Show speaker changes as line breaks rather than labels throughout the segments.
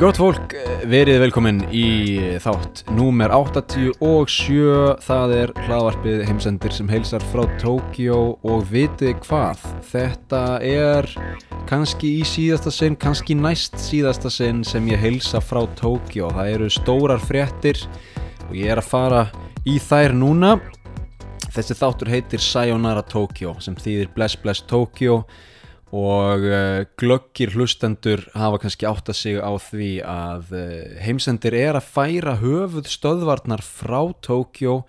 gott fólk, verið velkomin í þátt númer 87 Það er hlaðvarpið heimsendir sem heilsar frá Tókjó og vitið hvað? Þetta er kannski í síðasta sinn, kannski næst síðasta sinn sem ég heilsa frá Tókjó Það eru stórar fréttir og ég er að fara í þær núna. Þessi þáttur heitir Sayonara Tokyo sem þýðir Bless Bless Tokyo og uh, glöggir hlustendur hafa kannski átta sig á því að uh, heimsendir er að færa höfuð stöðvarnar frá Tokyo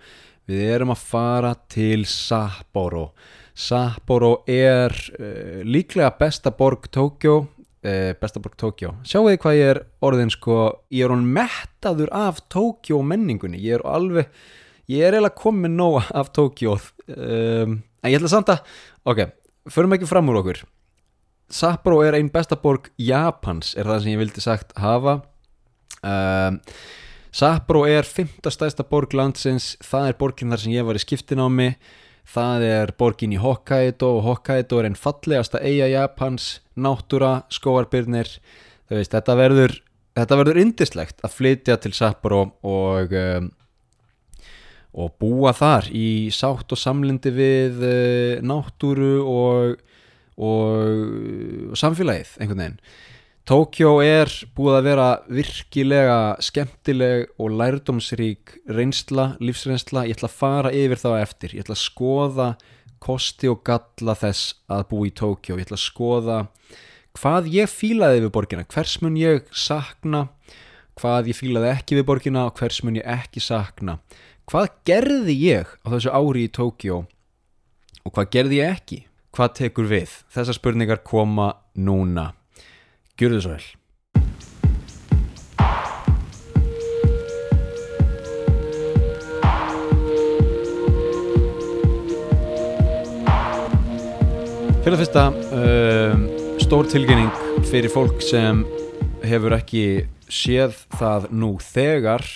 við erum að fara til Sapporo. Sapporo er uh, líklega besta borg Tokyo besta borg Tokyo sjáu þið hvað ég er orðin sko? Ég er hún mettaður af Tokyo menningunni. Ég er alveg ég er eiginlega komið nóg af Tokyo um, en ég ætla samt að ok, förum ekki fram úr okkur Sapporo er einn besta borg Japans er það sem ég vildi sagt hafa. Um, Sapporo er fymta stæsta borg landsins það er borgin þar sem ég var í skiptin á mig það er borgin í Hokkaido og Hokkaido er einn fallegasta eiga Japans, náttúra, skóarbyrnir veist, þetta verður þetta verður indislegt að flytja til Sapporo og um, og búa þar í sátt og samlindi við uh, náttúru og og samfélagið einhvern veginn. Tókjó er búið að vera virkilega skemmtileg og lærdomsrík reynsla, lífsreynsla. Ég ætla að fara yfir þá eftir. Ég ætla að skoða kosti og galla þess að bú í Tókjó. Ég ætla að skoða hvað ég fílaði við borgina, hvers mun ég sakna? Hvað ég fílaði ekki við borgina og hvers mun ég ekki sakna? Hvað gerði ég á þessu ári í Tókjó og hvað gerði ég ekki hvað tekur við? Þessar spurningar koma núna. Gjur þið svo vel. Fyrir að fyrsta, um, stór tilgjenning fyrir fólk sem hefur ekki séð það nú þegar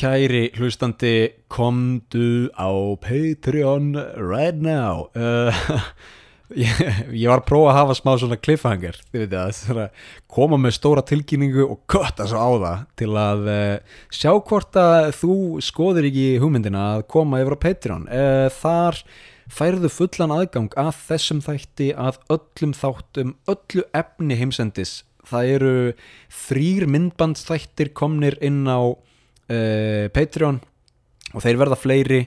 Kæri hlustandi, komdu á Patreon right now. Uh, ég, ég var að prófa að hafa smá svona cliffhanger þið veit að koma með stóra tilkynningu og kötta svo á það til að uh, sjá hvort að þú skoður ekki hugmyndina að koma yfir á Patreon. Uh, þar færðu fullan aðgang að þessum þætti að öllum þáttum, öllu efni heimsendis. Það eru þrýr myndbandsþættir komnir inn á uh, Patreon og þeir verða fleiri.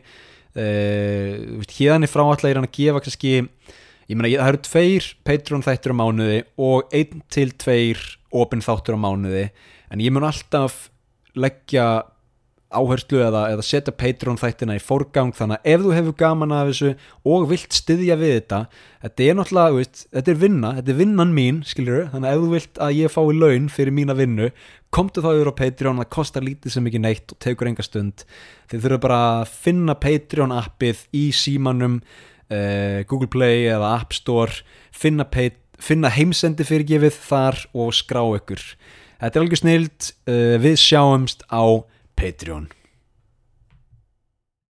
Uh, hérna frá alltaf er hann að gefa kannski ég meina það eru tveir Patreon þættur á mánuði og einn til tveir opinn þáttur á mánuði. En ég mun alltaf leggja áherslu eða, eða setja Patreon þættina í forgang þannig að ef þú hefur gaman af þessu og vilt styðja við þetta þetta er náttúrulega, veist, þetta er vinna þetta er vinnan mín, skiljur þannig að ef þú vilt að ég fái laun fyrir mína vinnu komtu þá yfir á Patreon, það kostar lítið sem ekki neitt og tegur enga stund. Þið þurfum bara að finna Patreon appið í símanum uh, Google Play eða App Store finna, finna heimsendi fyrirgefið þar og skrá ykkur. Þetta er alveg snild uh, við sjáumst á Patreon